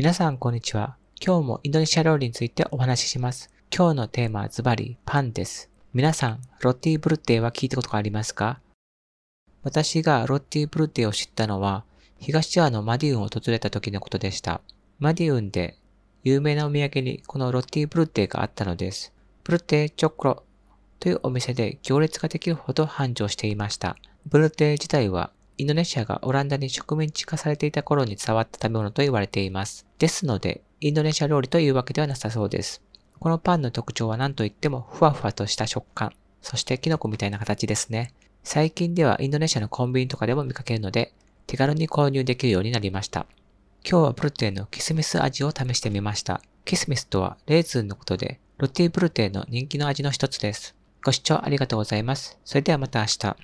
皆さんこんにちは。今日もインドネシア料理についてお話しします。今日のテーマはズバリパンです。皆さん、ロッティブルテーは聞いたことがありますか？私がロッティブルテーを知ったのは、東側のマディウンを訪れた時のことでした。マディウンで有名なお土産にこのロッティブルテーがあったのです。ブルテーチョコロというお店で行列ができるほど繁盛していました。ブルテー自体はインドネシアがオランダに植民地化されていた頃に伝わった食べ物と言われています。ですので、インドネシア料理というわけではなさそうです。このパンの特徴は何といってもふわふわとした食感、そしてキノコみたいな形ですね。最近ではインドネシアのコンビニとかでも見かけるので、手軽に購入できるようになりました。今日はプルテーのキスミス味を試してみました。キスミスとはレーズンのことで、ロティブルテーの人気の味の一つです。ご視聴ありがとうございます。それではまた明日。